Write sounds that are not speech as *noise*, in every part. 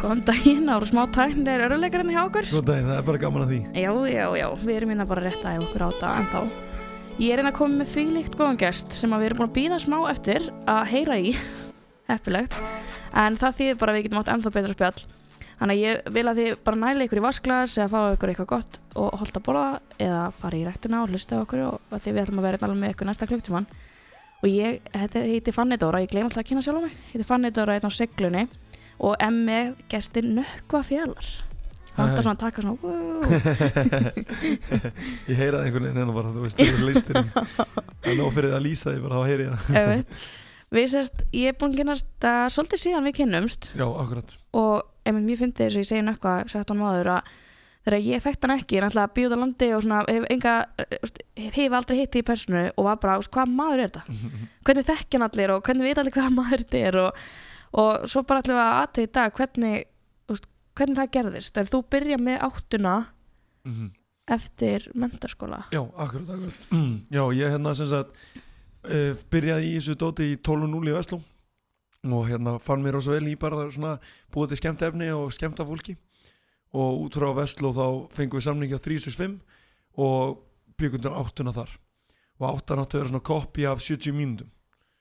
Góðan daginn, ára smá tæknir er öruleikarinn hjá okkur. Góðan daginn, það er bara gaman að því. Já, já, já, við erum hérna bara að okkur á þetta en þá. Ég er hérna koma með því líkt góðan gest sem við erum búin að býða smá eftir að heyra í, *laughs* heppilegt, en það þýðir bara að við getum átt ennþá betra spjall. Þannig að ég vil að þið bara næla ykkur í vasklas eða fá ykkur eitthvað gott og holda borða eða fara í rektina og hlusta okkur og því við ætlum að vera alveg með ykkur næsta klukktíman. Og ég, heiti Fanny Dóra, ég glem alltaf að kynna sjálf á mig, heiti Fanny Dóra hérna á seglunni og emmi gestir nökkva fjallar það er svona að taka svona *laughs* ég heyraði einhvern veginn hérna bara þú veist, það er listin það er nóg fyrir að lýsa því bara þá heyri ég það. Við sérst, ég er búin að kynast að svolítið síðan við kynnumst. Já, akkurat. Og ef mér finnst þess að ég segi nökkva sagt hann maður að þegar ég þekkt hann ekki, ég er alltaf bíð á landi og svona, hef, enga, hef aldrei hitti í personu og var bara, hvað maður er þetta? *laughs* Hvernig þekk hann allir og hvernig veit allir hvað maður þetta er? Og og svo bara ætlum við að aðtöða í dag hvernig, úst, hvernig það gerðist. En þú byrja með áttuna mm -hmm. eftir mentarskóla Já, akkurat, akkurat. *clears throat* Já, ég hérna sem sagt uh, byrjaði í þessu dóti í 12.0 í Vestló og hérna fann mér ósað vel í bara svona búið til skemmt efni og skemmt af fólki. Og út frá Vestló þá fengum við samningi á 365 og byggjum áttuna þar. Og áttan áttu að vera svona koppi af 70 mínundum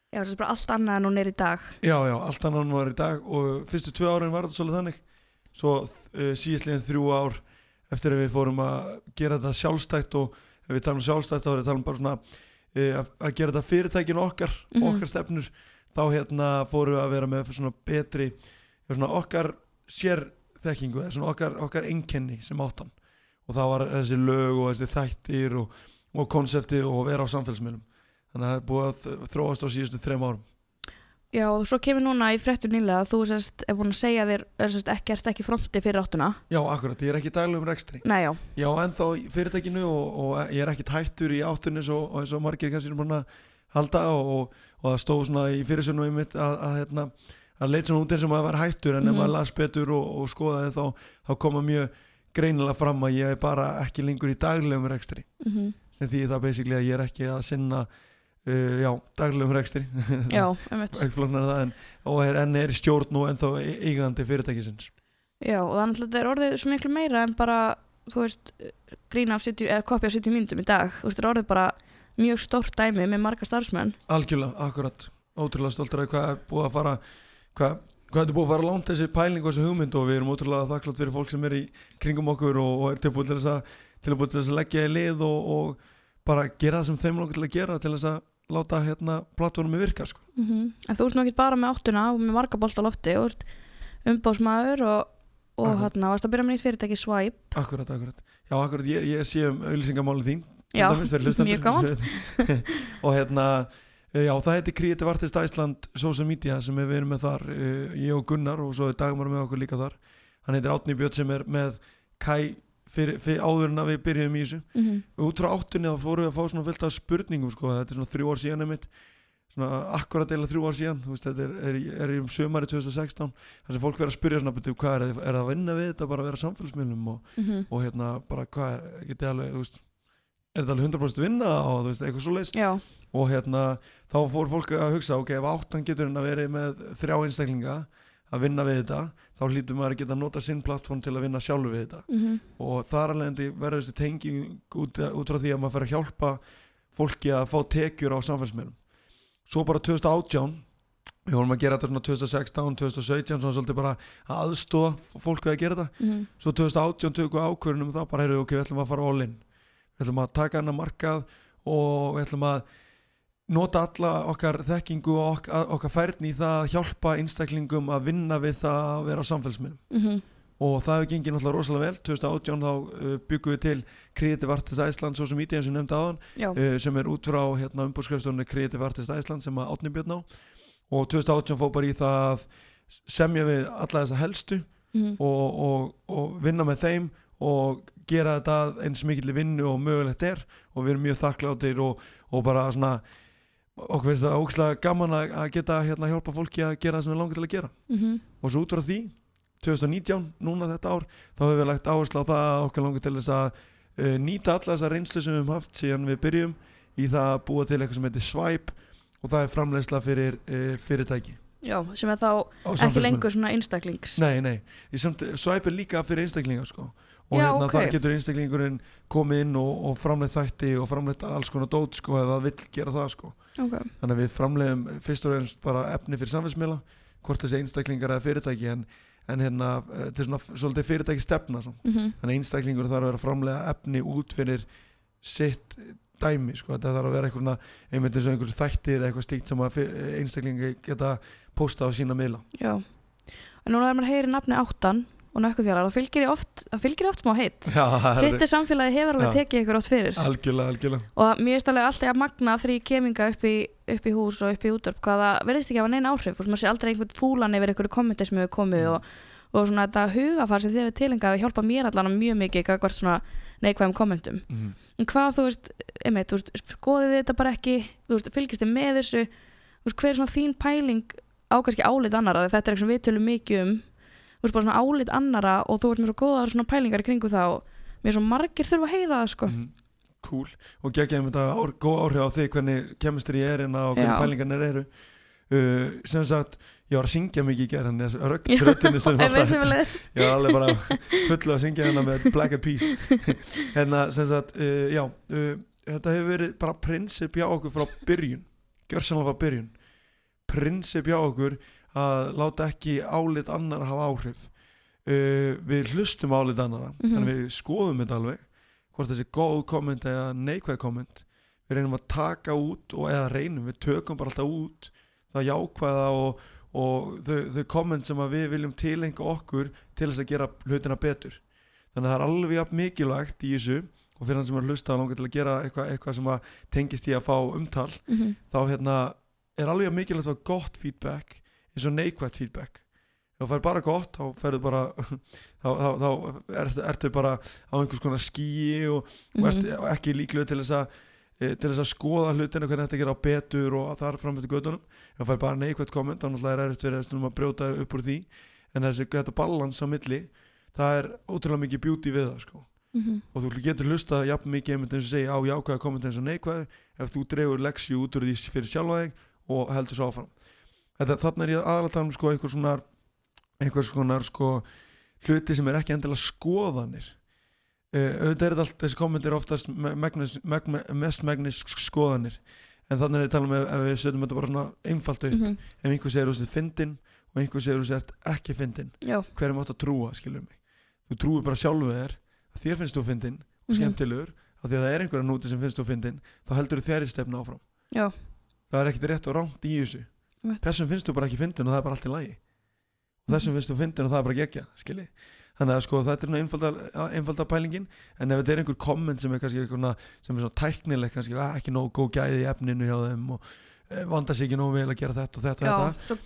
Já, það er bara allt annað en hún er í dag. Já, já, allt annað en hún var í dag og fyrstu tvö árin var þetta svolítið þannig. Svo uh, síðastleginn þrjú ár eftir að við fórum að gera þetta sjálfstætt og ef við talum sjálfstætt þá er við talum bara svona uh, að, að gera þetta fyrirtækinu okkar mm -hmm. okkar stefnur, þá hérna fórum við að vera með svona betri svona okkar sérþekkingu svona okkar, okkar enkenni sem áttan og þá var þessi lög og þessi þættir og, og konsepti og vera á samfélagsmiðlum þannig að það er búið að þróast á síðustu þrejum árum Já og svo kemur núna í frettur nýlega að þú sérst er búin að segja þér sérst, ekki erst ekki fronti fyrir áttuna Já akkurat, ég er ekki daglegum rekstri Nei já Já en þá fyrirtækinu og, og ég er ekki tættur í áttunni og eins og margir kannski er búin að halda og, og það stóð svona í fyrirsönum í mitt að, að, hérna, að, að leit svona út eins og maður var hættur en mm -hmm. ef mhm. maður las betur og, og skoðaði þá, þá koma mjög greinilega fram að ég er bara ekki lengur í daglegum rekstri mm -hmm. sem því það basically að ég er ekki að sinna Uh, já, daglegum rekstri. *laughs* Já, en, og er, enn er stjórn og ennþá eigandi fyrirtækisins. Já, og þannig að þetta er orðið svo miklu meira en bara, þú veist grína af 70, eða kopja af 70 mínutum í dag. Þú veist, þetta er orðið bara mjög stórt dæmi með marga starfsmenn. Algjörlega, akkurat, ótrúlega stoltur að hvað er búið að fara hvað, hvað er búið að fara langt þessi pæling og þessi hugmynd og við erum ótrúlega þakklátt fyrir fólk sem er í kringum okkur og, og er tilbúið til þess að, til að, að leggja í lið og, og bara gera það sem þeim langar til að gera til þess að láta hérna plattformi virka sko. mm -hmm. En þú ert ekki bara með áttuna og með marga bolt á lofti og ert umbásmaður og, og hérna varst að byrja með nýtt fyrirtæki Swipe. Akkurat, akkurat. Já, akkurat, ég, ég sé um auðlýsingamálið þín Já, mjög gaman. *laughs* Og hérna eh, Já, það heiti Creative Artist Iceland Social Media sem við erum með þar eh, ég og Gunnar og svo er Dagmar með okkur líka þar. Hann heitir Átni Björn sem er með Kai fyrir, fyrir áður en að við byrjum í þessu. Mm -hmm. og út frá áttunni þá fórum við að fá svona fylgt af spurningum sko, þetta er svona þrjú ár síðan einmitt. Svona akkurat eða þrjú ár síðan. Veist, þetta er, er, er í um sömari 2016 þar sem fólk verður að spyrja svona betur, hvað er, er að vinna við þetta bara að vera samfélagsmiðlum? Og, mm -hmm. og hérna bara hvað er getið alveg veist, er þetta alveg 100% vinna? Og veist, eitthvað svo leiðs og hérna þá fór fólk að hugsa ok, ef áttan getur hérna verið með þrjá einstaklinga að vinna við þetta þá hlýtur maður að geta að nota sinn plattform til að vinna sjálfu við þetta mm -hmm. og þar alveg verður þessi tengi út, út frá því að maður fer að hjálpa fólki að fá tekjur á samfélagsmiðlum svo bara 2018 við vorum að gera þetta svona 2016 2017 svona svolítið bara að aðstóða fólk við að gera þetta mm -hmm. svo 2018 tökum við ákvörðunum það bara heyrðu ok, við ætlum að fara all in við ætlum að taka hana markað og við ætlum að nota alla okkar þekkingu og okkar, okkar færni í það að hjálpa einstaklingum að vinna við það að vera á samfélagsmiðlum. Mm -hmm. og það hefur gengið náttúrulega rosalega vel. 2018 þá uh, byggum við til Creative Artists Iceland svo sem ítíðan sem nefndi hann uh, sem er út frá hérna, umbúrskrifstunni Creative Artists Iceland sem að átni björn á. Og 2018 fóð bara í það að semja við alla þessa helstu mm -hmm. og, og, og vinna með þeim og gera þetta eins mikil vinnu og mögulegt er. Og við erum mjög þakkláttir og, og bara svona okkur finnst það ógislega gaman að geta hérna hjálpa fólki að gera það sem við langar til að gera. Mm -hmm. og svo út frá því 2019, núna þetta ár þá hefur við lagt áherslu á það að okkur langar til þess að uh, nýta alla þessa reynslu sem við hefum haft síðan við byrjum í það að búa til eitthvað sem heitir Swipe og það er framlegsla fyrir uh, fyrirtæki. Já, sem er þá ekki lengur svona einstaklings. Nei, nei, samt svæpir líka fyrir einstaklinga sko. Og Já, hérna ok. þar getur einstaklingurinn komið inn og, og framleitt þætti og framleitt alls konar dót sko, það vill gera það sko. okay. þannig að við framleiðum fyrst og reynst bara efni fyrir samfélagsmiðla hvort þessi einstaklingar eða fyrirtæki en, en hérna, eh, þetta er svona svolítið fyrirtæki stefna mm þannig að einstaklingur þarf að vera að framlega efni út fyrir sitt dæmi sko. þetta þarf að vera svona, einmitt eins og einhver þættir eða eitthvað stíkt sem einstaklingi geta posta á sína miðla Já En núna er maður heyri nafni áttan og nökkufjallar og fylgir ég oft, oft smá heitt. Er Twitter samfélagi hefur alveg tekið ykkur oft fyrir. Algjörlega, algjörlega. Og mér er alveg alltaf að magna því keminga upp í, upp í hús og upp í útvarp hvað það verðist ekki að hafa neina áhrif. Og maður sé aldrei einhvern fúlan yfir einhverju kommenti sem hefur komið Mm. og, og svona þetta hugafar sem þið hefur tilengað að hjálpa mér allan mjög mikið gagvart svona neikvæðum kommentum. Mm. en hvað þú veist, einmitt, þú veist skoðið þetta bara ekki, þú veist, fylgist þið með þessu? Veist, hver er svona þín pæling á kannski álit annara, því þetta er eitthvað sem við tölum mikið um þú veist, bara svona álit annara og þú ert með svo góðar svona pælingar í kringu það og mér er svo margir þurfa að heyra það sko. Mhm. cool. Og geggjaðum þetta góð áhrif á því hvernig kemistri er en á hvernig pælingarnir eru. Uh, sem sagt, ég var að syngja mikið í gerð hann röttinni *laughs* stundum alltaf. ég var alveg bara fulla að syngja hérna með Black Eyed Peas. *laughs* Hérna sem sagt, uh, já uh, þetta hefur verið bara prinsip hjá okkur frá byrjun, gjörsanlega frá byrjun. Prinsip hjá okkur að láta ekki álit annar hafa áhrif uh, við hlustum álit annara Mhm. þannig við skoðum þetta alveg hvort þessi góð komment eða neikvæð komment við reynum að taka út og eða reynum, við tökum bara alltaf út það jákvæða og, og þau, þau komment sem að við viljum tilenga okkur til þess að gera hlutina betur þannig að það er alveg jafn mikilvægt í þessu og fyrir hann sem er að hlusta og langar til að gera eitthvað, eitthvað sem að tengist í að fá umtal Mhm. þá hérna er alveg mikilvægt að gott feedback eins og neikvægt feedback. Ef þú fær bara gott þá ferðu bara *laughs* þá, þá, þá ertu, ertu bara á einhvers konar skýi og, og ert Mhm. ekki líklega til þess að e, til þess að skoða hlutina hvernig þetta gera betur og það er framfættu gödunum ef það fær bara neikvægt komment þá náttúrulega er erfitt fyrir þessum að brjóta upp úr því. En þessi þetta balans á milli það er ótrúlega mikið beauty við það sko. Mhm. og þú getur hlusta jafn mikið einmitt eins og segja á jákvæða komment eins og neikvæði ef þú dregur leksju út úr því fyrir sjálfa þig og heldur svo áfram þetta, þarna er ég aðalega að tala um sko einhvers konar einhvers konar sko hluti sem er ekki endilega skoðanir uh, auðvitað er þetta allt þessi komment er oftast me- megnis, meg, me- mest megnis skoðanir en þannig er ég að tala um ef, ef við setjum þetta bara svona einfalt upp Mhm. ef einhver segir þú sért fyndin og einhver segir þú sért ekki fyndin Já hver er mátt að trúa, skilur mig þú trúir bara sjálfu þér að þér finnst þú fyndin og Mhm. skemmtilegur af því að það er einhverja núti sem finnst þú fyndin þá heldur þú þér í stefna áfram Já. það er ekkert rétt og rámt í þessu. Þessum finnst þú bara ekki fyndin og það er bara allt í lagi. Og þessum finnst þú fyndin og það er bara gegja skilji. Þannig að sko þetta er svona einfalda, pælingin. En ef þetta er einhver komment sem er kannski eitthvað sem er svona tæknileg kannski ah, ekki nóg góð gæði í efninu hjá þeim og eh, vanda sig ekki nóg vel að gera þetta og þetta og þetta.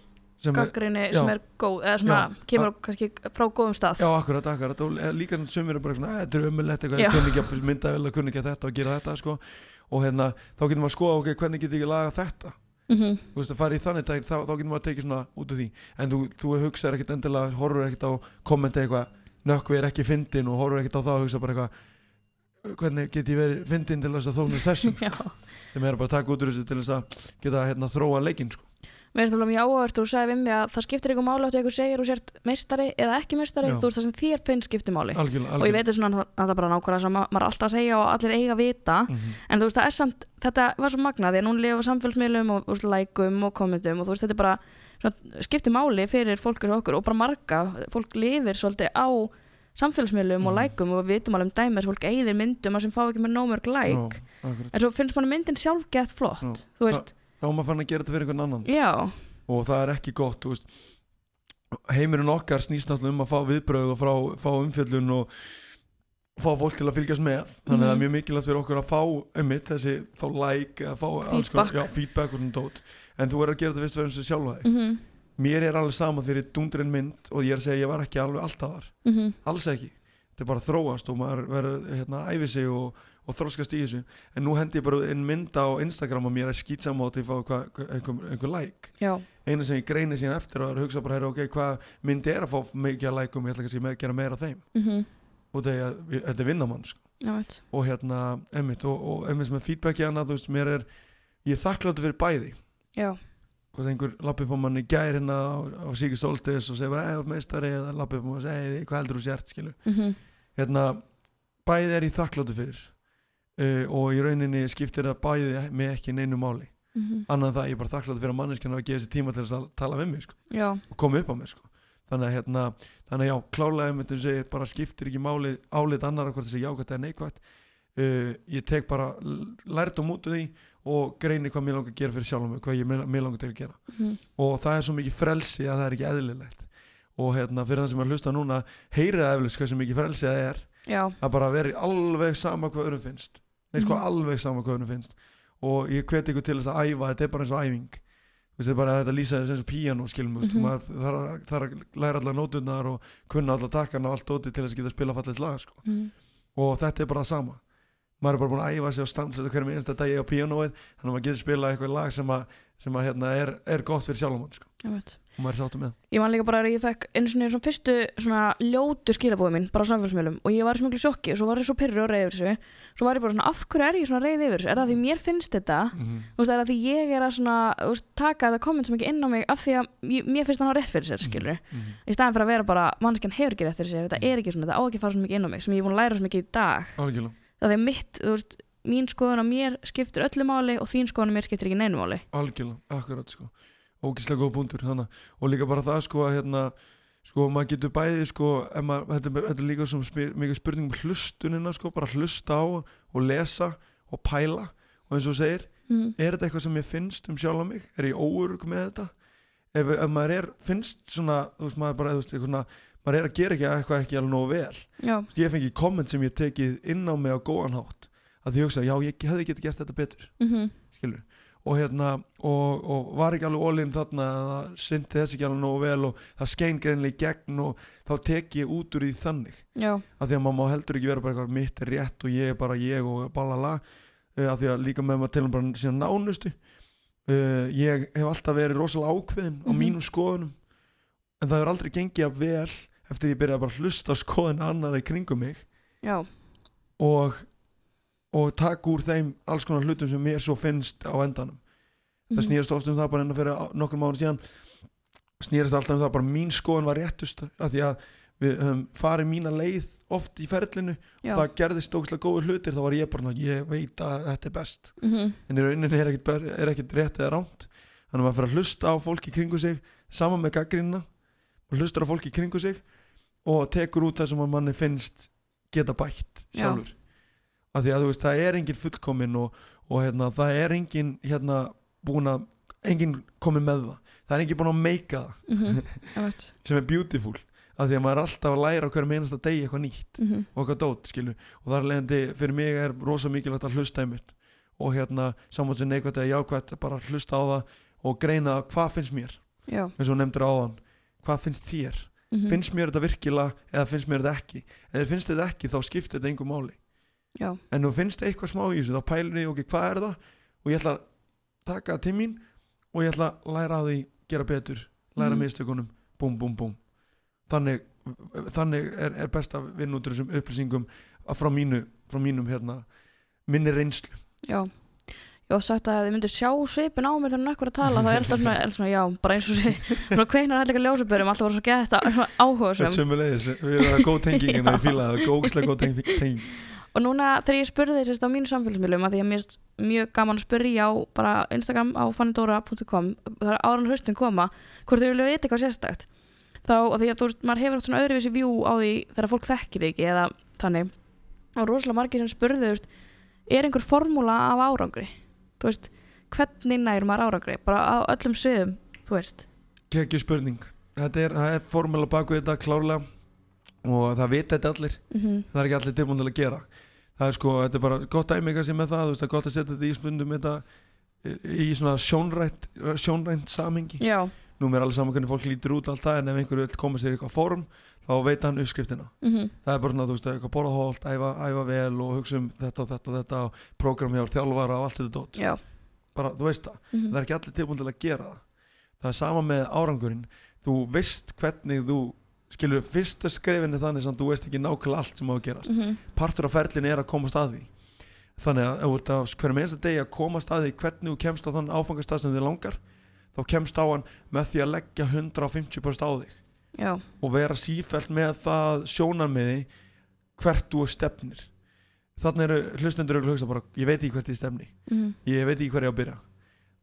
sem gaggrinni sem er góð eða svona Já. kemur kannski frá góðum stað. Já, akkurat, akkurat. Og eh, líka svona sumir er bara svona, "Eh, þetta er ömulegt eitthvað, ég kunni ekki að mynda vel að kunni ekki að þetta og gera þetta, sko. Og hérna, þá getum maður að skoða, ok, hvernig getur ég laga þetta Mhm. þú veist, að fara í þannig dag, þá, þá getum maður að tekið svona út úr því. En þú, þú hugsaðir ekkert endilega, horfur ekkert á kommenta eitthvað, nökkvi er ekki fyndin og horfur ekkert á það og hugsa bara eitthvað hvernig get ég verið fyndin til þess að þóknast þessum, *laughs* Já. Þeim er bara að taka út úr þessu til þess að geta hérna þróa leikinn, sko Mér finnst það mjög áhört og þú sagði við mig að það skiptir ykkur máli áttu ykkur segir og sért meistari eða ekki meistari, Já. þú veist það sem þér finnst skiptir máli algjörlega, og ég veit það svona að það er bara nákvæmlega sem ma- maður er alltaf að segja og allir eiga að vita Mhm. en þú veist það er samt, þetta var svo magnað því að núna lifa samfélagsmiðlum og veist, lækum og kommentum og þú veist þetta er bara svona, skiptir máli fyrir fólk eins og okkur og bara marga, fólk lifir svolítið á samfélagsmiðlum og Mhm. lækum og við vitum alveg um dæmi að fólk eigðir myndum að sem fá ekki með nómörg læk akkurat. en svo finnst mann myndin sjálf gett flott Já. þú veist, þá er maður fann að gera þetta fyrir einhvern annan. Já, og það er ekki gott þú veist. heimurinn okkar snýst náttúrulega um að fá viðbröð og frá, fá umfjöllun og fá fólk til að fylgjast með. Þannig að það er Mhm. mjög mikilvægt fyrir okkur að fá ummitt þessi þá like eða fá alls konar- Feedback. já, feedback og svona dót. En þú verður að gera þetta fyrst og fremst við sjálfa þig mhm, mér er alveg sama þegar ég dundurinn mynd og ég er að segja að ég var ekki alveg alltaf þar. Mhm. Alls ekki, þetta er bara að þróast og maður verður hérna að æfi sig og, og þróskast í þessu. En nú hendi ég bara inn mynda á Instagram og mér er skýtsamátt ég fá einhver, einhver like. Já, eina sem ég greini síðan eftir og er að hugsa bara ok, hvað myndi er að fá mikið að lækum ég ætla kannski að gera meira af þeim. Mhm. Og þetta er, er vinnamann sko. og hérna, emmitt og, og emmitt með feedbacki annað, þú veist, mér er ég er þakkláttur fyrir bæði. Já, hvort einhver mann í gær hérna á, á Siki Solstis og segir eða meistari eða mann og segir, hvað heldur þú sért skilur mhm, hérna, bæði er í þakkláttu fyrir uh, og í rauninni skiptir það bæði með ekki neinu máli. Mhm. annað en það, ég er bara þakkláttu fyrir að manneskjan að gefa sér tíma til að tala við mig sko, og koma upp á mig sko. þannig að hérna, þannig að já, klálega um þetta segir, bara skiptir ekki máli álit annar hvort þessi jákvæmt eða neikvæmt uh, ég tek bara lært á mútu því og greini hvað mér langar að gera fyrir sjálfum mig, hvað ég mér langar til að gera. Mhm, og það er svo mikið frelsi að það er ekki eðlilegt. Og hérna fyrir það sem er að hlusta núna heyrið það eflust hvað sem mikið frelsi það er. Já, að bara veri alveg sama hvað öðrum finnst nei sko Mhm. alveg sama hvað öðrum finnst og ég hveti ykkur til þess að æfa þetta er bara eins og æfing þetta er bara að þetta lýsa þess eins og píano skilum mm. -hmm. maður þarf að, læra allar nóturnar og kunna allar takkana og allt óti til þess að geta að spila fallið lag sko. mhm, og þetta er bara það sama maður er bara búin að æfa sig og þetta hverjum einsta dagi á píanóið þannig að maður getur spila eitthvað lag sem, að, sem að, hérna, er, er gott fyrir sjálfum sko. Og maður sáttu með Ég man líka bara að ég fekk einu svona, svona fyrstu svona ljótu skilabóði mín bara á samfélagsmiðlum og ég var í smjönglu sjokki og svo var ég svo pyrru og reyði yfir þessu. Svo var ég bara svona af hverju er ég svona reyði yfir þessu? Er það því mér finnst þetta? Mm -hmm. þú veist, er það því ég er að svona veist, taka þetta komment sem ekki inn á mig af því að ég, mér finnst það ná rétt fyrir sér skilur í staðin fyrir að vera bara mannskjan hefur ekki rétt fyrir sér þetta er ekki svona, þetta á ekki að svona á að á á ógislega góð búndur og líka bara það sko að hérna sko maður getur bæði sko maður, þetta, þetta er líka spyr, mikið spurning um hlustunina sko, bara hlusta á og lesa og pæla. Og eins og segir, mm. er þetta eitthvað sem ég finnst um sjálf mig, er ég óurug með þetta? Ef, ef maður er, finnst svona þú veist maður bara, þú veist, eitthvað svona maður er að gera ekki eitthvað ekki alveg nógu vel. Já, ég fengi komment sem ég tekið inn á mig á góðan hátt að því ég hugsa, já ég hefði getið gert þetta betur. Mm skilur og hérna og, og var ekki alveg ólinn þarna að það syndi þess ekki alveg nógu vel og það skein greinlega í gegn og þá tek ég út úr því þannig. Já, af því að maður heldur ekki vera bara eitthvað mitt er rétt og ég er bara ég og balala uh, af því að líka með maður til bara síðan nánustu. Uh, ég hef alltaf verið rosalega ákveðin á Mhm. mínum skoðunum en það hefur aldrei gengið að vel eftir ég byrjaði bara að hlusta skoðun annar í kringum mig. Já, og og taka úr þeim alls konar hlutum sem mér svo finnst á endanum. Það Mhm. snýrast ofta um það bara enn að fyrir nokkur mánu síðan snýrast alltaf um það bara mín skoðun var réttust af því að við höfum farið mína leið oft í ferlinu já, og það gerðist ógæslega góður hlutir þá var ég bara, ég veit að þetta er best. Mhm, en í rauninni er ekkit, ber- er ekkit rétt eða rámt þannig að maður fyrir að hlusta á fólki kringu sig saman með gaggrínina og hlustar á fólki kringu sig og tekur út það sem manni finnst geta bætt Já. Af því að þú veist, það er engin fullkomin og, og hérna, það er engin hérna búin að engin komið með það. Það er engin búin að meika það. Mhm, *laughs* einmitt, sem er beautiful. Af því að maður er alltaf að læra hverjum einasta degi eitthvað nýtt mhm, og eitthvað dót skilu og þar leðandi fyrir mig er rosa mikilvægt að hlusta einmitt. Og hérna sem neikvægt eða jákvægt bara hlusta á það og greina hvað finnst mér? Já, eins og þú nefndir áðan hvað finnst þér, mhm, finnst mér þetta virkilega eða finnst mér þetta ekki? Þér finnst þetta ekki þá skiptir þetta engum máli já, en þú finnst eitthvað smá í þessu þá pælur ég ok, hvað er það? Og ég ætla að taka það til mín og ég ætla að læra á því gera betur, læra Mhm. mistökunum. Búm, búm, búm. Þannig, þannig er, er best að vinna út úr þessum upplýsingum að frá mínu, frá mínum hérna minni reynslu. Já. Ég hef sagt að þið myndir sjá svipin á mér nekkur að tala það er alltaf svona, er svona já, bara eins og sé svona kveinar allir ekki ljósabörum, alltaf voru svo gett þetta áhuga sem Sumulegis, við erum að góð tenging en ég fíla það, góðslega góð tenging. Og núna þegar ég spurði þess á mínu samfélagsmiðlum að því að mér er mjög gaman að spurja á bara Instagram á fannidora.com það er áran hraustin koma hvort þau vilja vita eitthvað sérstakt. Þá, og því að þú veist, maður hefur átt svona öðruvísi vjú á því þegar fólk þekkir ekki eða þannig. Og rosalega margir sem spurðu veist, er einhver formúla af árangri? Þú veist, hvernig nær maður árangri? Bara á öllum sviðum, þú veist. Kekki spurning. Þetta er, er formula baku þetta klárlega og það vita þetta allir. Mm það er ekki allir tilbúin til að gera það er sko, þetta er bara gott dæmi kannski með það þú veist, það er gott að setja þetta í spundum þetta í svona sjónrænt sjónrænt samhengi. Já, nú er alveg saman hvernig fólk lítur út allt það en ef einhver vil koma sér í eitthvað form þá veit hann uppskriftina. Mm það er bara svona, þú veist, eitthvað borða hólt æfa, æfa vel og hugsa um þetta og þetta og þetta og prógram hjá þjálfara og allt þetta dót. Já. Bara, þú veist það, mm það er ekki allir tilbúin til að gera það. Það er sama með árangurinn. Þú veist hvernig þú skilur, fyrsta skrefin er þannig sem þú veist ekki nákvæmlega allt sem á að gerast. -hmm. partur af ferlinu er að komast að því. Þannig að ef þú ert að hverjum einsta degi að komast að því hvernig þú kemst á þann áfangastað sem þið langar þá kemst á hann með því að leggja 150% á þig. Já, og vera sífælt með það sjónarmiði hvert þú stefnir. Þannig eru hlustendur að hugsa bara ég veit ekki hvert ég stefni mhm, ég veit ekki hver ég á að byrja.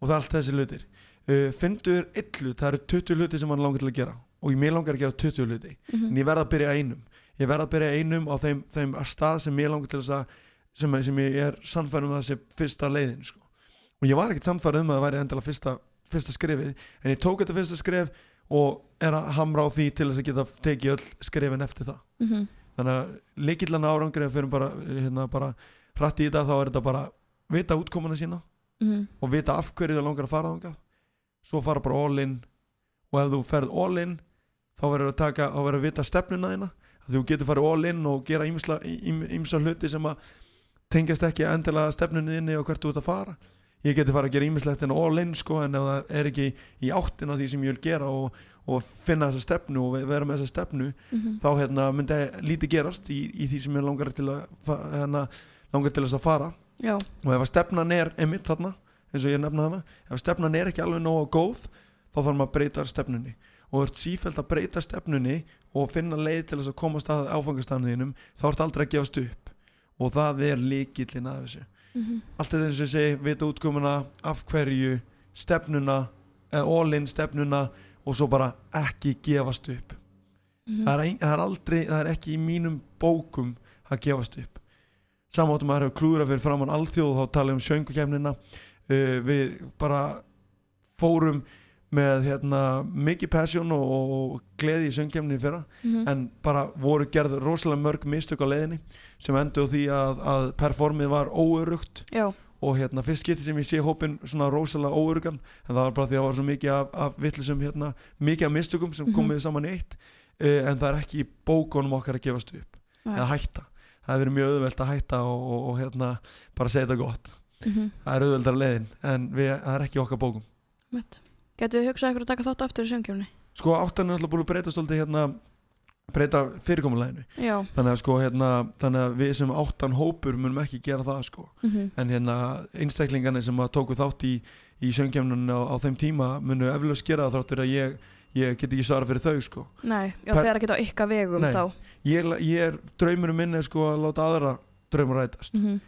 Og það er allt þessi hlutir. Uh, fyndur hlut, það eru 20 hluti sem hann langar til að gera og ég mér langar að gera 20 hluti. Mhm, en ég verð að byrja á einum. Ég verð að byrja á einum á þeim, þeim stað sem ég langar til þess að sem, sem ég er sannfærum um það sem fyrsta leiðin sko. og ég var ekkert sannfærum um að það væri endilega fyrsta, fyrsta skrefið. En ég tók þetta fyrsta skref og er að hamra á því til þess að geta tekið öll skrefin eftir það. Mhm, þannig að leikillan árangur ef við fyrir bara, hérna, bara hratt í þetta þá er þetta bara vita útkomuna sína mhm, og vita af hverju þú langar að fara þangað. Svo fara bara all in. Og ef þú ferð all in þá verður að taka þá verður að vita stefnuna þína. Þú getur farið all in og gera ýmsa hluti sem að tengjast ekki endilega stefnunni þinni og hvert þú ert að fara. Ég geti farið að gera ýmislegt en all in sko en ef það er ekki í áttina því sem ég vil gera og, og finna þessa stefnu og vera með þessa stefnu mhm, þá hérna, myndi lítið gerast í, í því sem ég langar til að fa- hérna, langar til þess að fara. Já, og ef að stefnan er einmitt þarna eins og ég nefna hana ef stefnan er ekki alveg nógu góð þá þarf maður að breyta stefnunni og ert sífælt að breyta stefnunni og finna leið til þess að komast að áfangastafniðinum þá ert aldrei að gefast upp. Og það er líkillin að þessu. Mhm, allt er og ég segi, vita útkomuna af hverju, stefnuna eða all-in stefnuna og svo bara ekki gefast upp. Mhm, það er, það er aldrei, það er ekki í mínum bókum að gefast upp. Samáttum að það hefur klúra fyrir framann alþjóð þá tala um sjöngukefnina uh, við bara fórum með hérna, mikið passion og, og gleði í sjöngkefninu fyrra. Mhm, en bara voru gerð rosalega mörg mistök á leiðinni sem endur því að, að performið var óörugt já, og hérna fyrst getið sem ég sé hópin svona rosalega óörugan en það var bara því að það var svo mikið af, af vittlisum hérna, mikið af mistökum sem Mhm. komið saman í eitt. Uh, en það er ekki í bókunum okkar að gefast upp já, eða hætta. Það hefur verið mjög auðvelt að hætta og, og, og hérna bara segja þetta gott. Mhm, það er auðveldar leiðin en við, það er ekki okkar bókum. Mitt Getur þið hugsað ykkur að taka þátt aftur í söngkjöfni? sko áttan er alltaf búin að breyta stolti hérna breyta fyrirkomuleginu þannig að sko hérna þannig að við sem áttan hópur munum ekki gera það sko. Mhm, en hérna einstaklingarnir sem að tóku þátt í, í söngkjæmnun á, á þeim tíma munu eflaust gera það þráttur að ég, ég get ekki svara fyrir þau sko. Nei, já þeir eru ekki á ykkar vegum Nei. þá. Ég, ég er draumurum minn er sko að láta aðra draumur rætast. Mhm.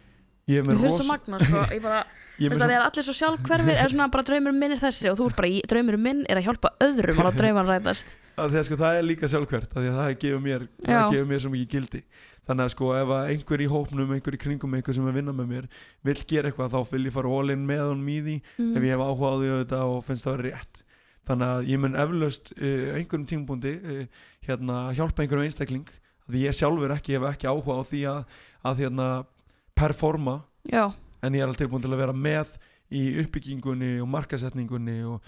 Ég er það rosa magna, sko, ég bara *laughs* er Veist svo, allir svo sjálfhverfir er svona bara draumur minn er þessi og þú ert bara í draumur minn er að hjálpa öðrum að drauman rætast. Að því að sko það er líka að það gefur mér, það mér svo mikið gildi. Þannig að sko ef einhver í hópnum einhver í kringum einhver sem er að vinna með mér vill gera eitthvað þá vil ég fara in með honum í því mm. ef ég hef áhuga á því auðvitað og finnst það að vera rétt. Þannig að ég mun eflaust uh, einhverjum tímpundi uh, hérna, hjálpa einhverjum einstakling því ég sjálfur ekki hef ekki áhuga á því að, að hérna, performa Já, en ég er alveg tilbúin til að vera með í uppbyggingunni og markasetningunni og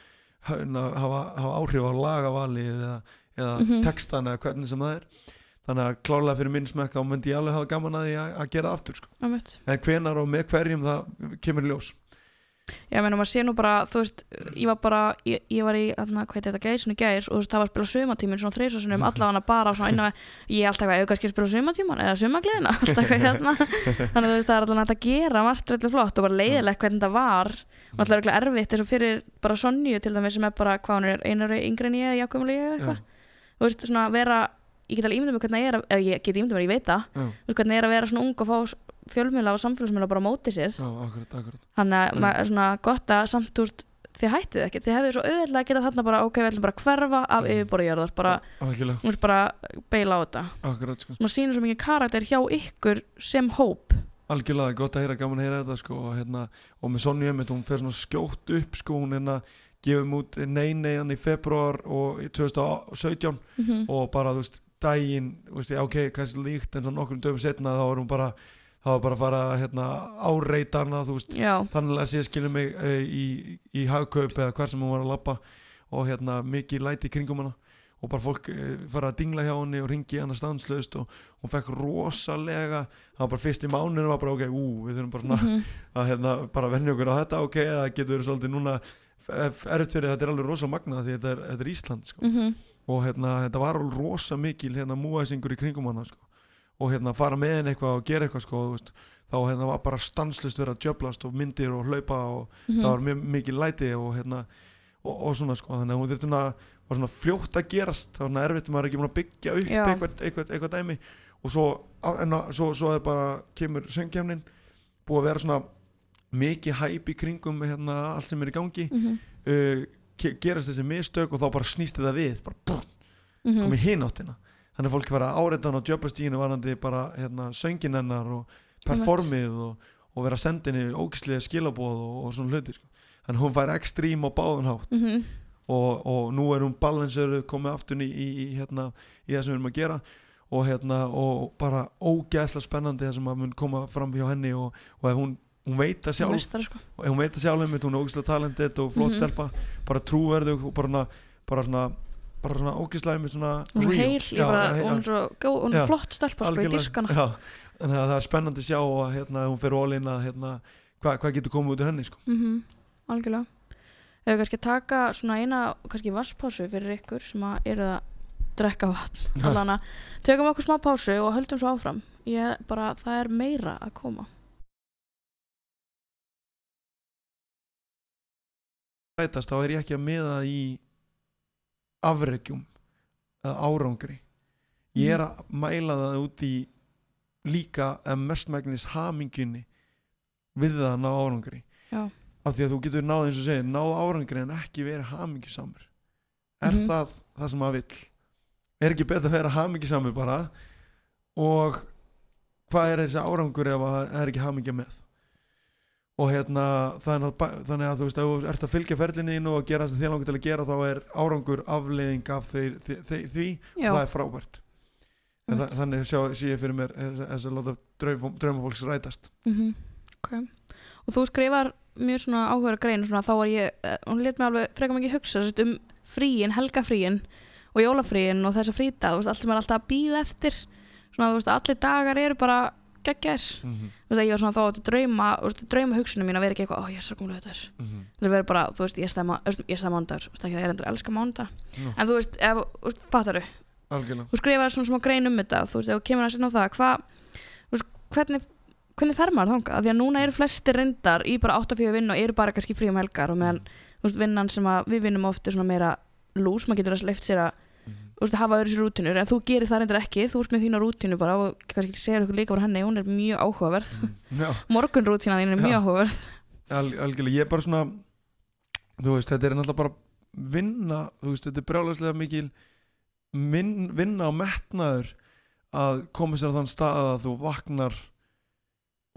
hafa, hafa áhrif á lagavali eða, eða Mhm. textan eða hvernig sem það er þannig að klárlega fyrir minn smekk þá myndi ég alveg hafa gaman að því að, gera aftur sko. en hvenar og með hverjum það kemur ljós Já, meina, maður sé nú bara, þú veist, ég var bara, ég, ég var í, þarna, hvað heit þetta, gæsinu gær og þú veist, það var að spila sumatímin svona þreysasunum, allavega bara svona inn á, ég er alltaf eitthvað, auðvitað að spila sumatíman eða sumagleðina, *laughs* alltaf eitthvað hérna, þannig að þú veist, það er alltaf hægt að gera margt reyndlega flott og bara leiðilegt hvernig það var, og alltaf er eitthvað erfitt eins og fyrir bara Sonju til dæmis sem er bara, hvað hún er, einar yngri en ég, vera, ég get alveg ímyndum mig hvernig það er, að- eða ég get ímyndum mig, ég veit það, veist, hvernig það er að vera svona ung og fá fjölmiðla og samfélagsmiðla bara á móti sér þannig að maður er svona gott að samt þú veist þið hættið ekki, þið hefðu svo auðvitað að geta þarna bara ok, við ætlum bara að hverfa af Mm. yfirborðjörðar bara, þú veist bara beila á þetta akkurat sko. maður sýnir svo mikið karakter hjá ykkur sem hóp algjörlega gott að heyra, gaman að heyra þetta sko, og, hérna, og með Emmett, hún fer svona skjótt upp sko, hún hérna gefum út Nei Nei hann í februar og í 2017 mm -hmm. og bara þú veist daginn, þú veist, ok, kannski líkt en svo nokkrum dögum setna þá er hún bara er bara að fara að hérna, áreita já, þannig að sé skilur mig e, í, í hagkaup eða hver sem hún var að lappa og hérna mikið læti kringum hana og bara fólk e, fara að dingla hjá henni og ringi hana stanslaust og hún fekk rosalega það var bara fyrst í mánuðinu var bara ok, ú, við þurfum bara svona mm *laughs* að hérna, bara venja okkur á þetta ok, það getur verið svolítið núna erfitt fyrir þetta er alveg rosa magna því þetta er, þetta er Ísland sko. -hmm. og hérna, þetta var alveg rosa mikil hérna múæsingur í kringum hana sko. Og hérna fara með henni eitthvað og gera eitthvað sko, veist, þá hérna var bara stanslust verið að djöblast og myndir og hlaupa og Mhm. það var mjög mikil læti og hérna og, og svona sko þannig að hún þurfti svona, var svona fljótt að gerast það var svona erfitt, maður er ekki búin að byggja upp eitthvað, eitthvað, eitthvað dæmi og svo, á- en að, svo, svo er bara kemur söngkjæmnin búið að vera svona mikið hæp í kringum hérna, allt sem er í gangi mm -hmm. uh, ge- gerast þessi mistök og þá bara snýst þetta við bara búm, Mhm. komið hinn áttina þannig að fólk var að áreita hann á djöpastíðinu varandi bara hérna, söngin hennar og performið og, og vera henni ógislega skilabóð og, og svona hluti sko. þannig að hún fær ekstrím á báðun hátt Mhm. og, og nú er hún balansöru komið aftur í, í, í, hérna, í það sem við erum að gera og, hérna, og bara ógeðslega spennandi það sem að mun koma fram hjá henni og, og ef hún, hún veit að sjálf Meistari, sko. og hún veit að sjálf einmitt, hún er ógeðslega talented og flott Mhm. stelpa, bara trúverðug og bara, bara svona bara svona ógeðslega einmitt svona Hún er heil, ég bara, he- hún er svo góð, hún er Já. flott stelpa, sko, algjörlega. dyrkana. Já, þannig að það er spennandi að sjá og hérna, hún fer ólinn að hérna, hvað hva getur komið út úr henni sko. Mm Algjörlega. Ef við kannski taka svona eina, kannski vasspásu fyrir ykkur sem að eru að drekka vatn. *laughs* Allana, tökum okkur smá pásu og höldum svo áfram. Ég bara, það er meira að koma. þá er ég ekki að miða í afregjum eða árangri. Ég er að mæla það út í líka eða mestmægnis hamingjunni við það að ná árangri. Já. af því að þú getur náð eins og segir náð árangri en ekki verið hamingjusamur er Mhm. það það sem maður vill? Er ekki betur að vera hamingjusamur bara? Og hvað er þessi árangur ef að það er ekki hamingja með og hérna þannig að, þannig að þú veist ef þú ert að fylgja ferlinni þínu og gera það sem þér langar til að gera þá er árangur afleiðing af þeir, því, því, því Já, og það er frábært einmitt. það, þannig sjá, sé ég fyrir mér þess að láta draum, draumafólks rætast Mhm, ok. Og þú skrifar mjög svona áhuga grein svona, þá var ég, eh, hún let mig alveg frekar mikið hugsa um fríin, helgafríin og jólafríin og þessa frídag þú veist, allt sem er alltaf að býða eftir svona, þú veist, allir dagar eru bara geggjær. Mm -hmm. þú veist, að ég var svona þá að drauma, drauma hugsunum mín að vera ekki eitthvað, ó, ég er svo komlega þetta er það vera bara, þú veist, ég stæma ég stæma mándagur, þú veist, ekki að ég er endur að elska mánda Já. en þú veist, ef, þú veist, fattar algjörlega. Þú skrifar svona smá grein um þetta þú veist, ef þú kemur að sinna á það hvað, þú veist, hvernig hvernig fer maður þangað, Af því að núna eru flestir reyndar í bara 8-4 vinn og eru bara kannski frí um helgar og meðan, þú veist, vinnan sem að við vinnum oft er svona meira lús, maður getur að leift sér að veist, hafa öðru sér rútinur, en þú gerir það reyndar ekki þú ert með þína rútinu bara og kannski segir ykkur líka voru henni, hún er mjög áhugaverð. Já, *laughs* morgun rútina þín er mjög áhugaverð. Al, algjörlega, ég er bara svona þú veist, þetta er náttúrulega bara vinna, þú veist, þetta er brjálæslega mikil minn, vinna og metnaður að koma sér á þann stað að þú vaknar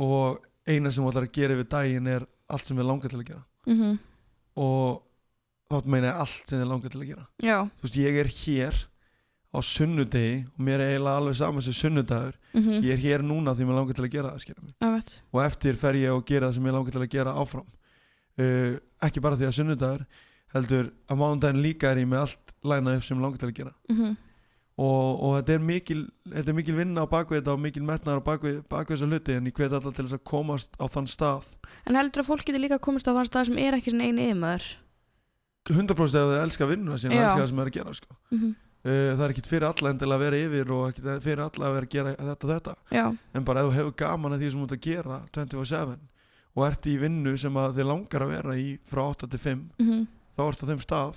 og eina sem þú ætlar að gera yfir daginn er allt sem við langar til að gera. Mm og þá meina ég allt sem þið langar til að gera. Já, þú veist, ég er hér á sunnudegi og mér er eiginlega alveg saman sem sunnudagur. Mm ég er hér núna því mér langar til að gera það -hmm. og eftir fer ég og gera það sem ég langar til að gera áfram. Uh, ekki bara því að sunnudagur heldur að mánudaginn líka er ég með allt lænað upp sem ég langar til að gera. Mm og, og þetta er mikil þetta er mikil vinna á bakvið þetta og mikil metnaður á bakvið, bakvið þessa hluti en ég hvet alltaf til þess að komast á þann stað. En heldur að fólk getur líka komist á þann stað sem er ekki eini yfirmaður 100% ef þið elska vinnuna sína Já. elska það sem er að gera sko. mm -hmm. uh, það er ekkit fyrir alla endilega að vera yfir og ekkit fyrir alla að vera að gera þetta og þetta já, en bara ef þú hefur gaman að því sem þú ert að gera 24-7 og ert í vinnu sem að þið langar að vera í frá 8 til 5 mm þá ert á þeim stað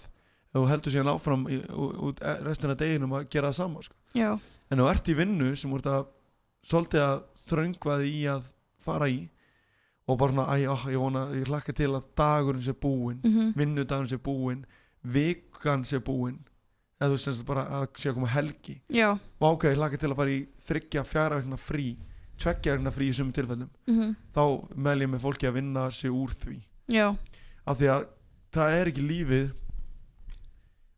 ef þú heldur síðan áfram í, út restina deginum að gera það sama sko. en þú ert í vinnu sem þú ert að svolítið að þröngvaði í að fara í og bara svona, æ, ó, ég vona, ég hlakka til að dagurinn sé búinn mm -hmm. vinnudagurinn sé búinn vikan sé búinn. Eða þú semst bara að sé að koma helgi. Já. Og ok, ég hlakka til að fara í þryggja, fjara vegna frí tveggja vegna frí í sumum tilfellum. Mm þá mæl ég með fólki að vinna sig úr því. Já, af því að það er ekki lífið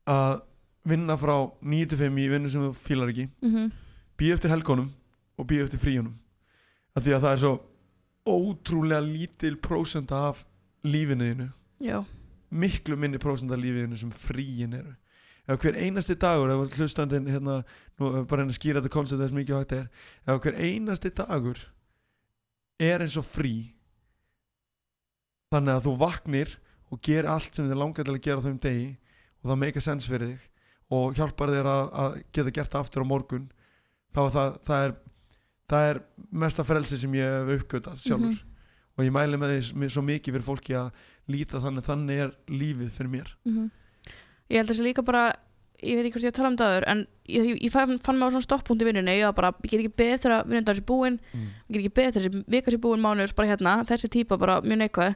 að vinna frá 9-5 í vinnu sem þú fílar ekki. Mm býð eftir helgónum og býð eftir fríunum. Af því að það er svo ótrúlega lítil prósenda af lífinu þínu. Já. Miklu minni prósenda af lífinu sem fríin eru. Ef hver einasti dagur ef hlustandinn hérna, nú bara henni að skýra þetta koncept þess mikið hægt er ef hver einasti dagur er eins og frí þannig að þú vaknir og gerir allt sem þið langar til að gera á þeim degi og það meika sens fyrir þig og hjálpar þér að, að geta gert aftur á morgun þá það, það er það er mesta frelsi sem ég hef uppgötað sjálfur Mhm. og ég mæli með því svo mikið fyrir fólki að líta þannig þannig er lífið fyrir mér Mhm. Ég held að þessi líka bara ég veit ekki hvort ég tala um það aður en ég, ég, ég fann, fann mig á svona stopppunkt í vinnunni ég ég get ekki eftir að vinnundar sé búin mm. ég get ekki beðið eftir þessi vika sé búin mánuður bara hérna, þessi típa bara mjög neikvæð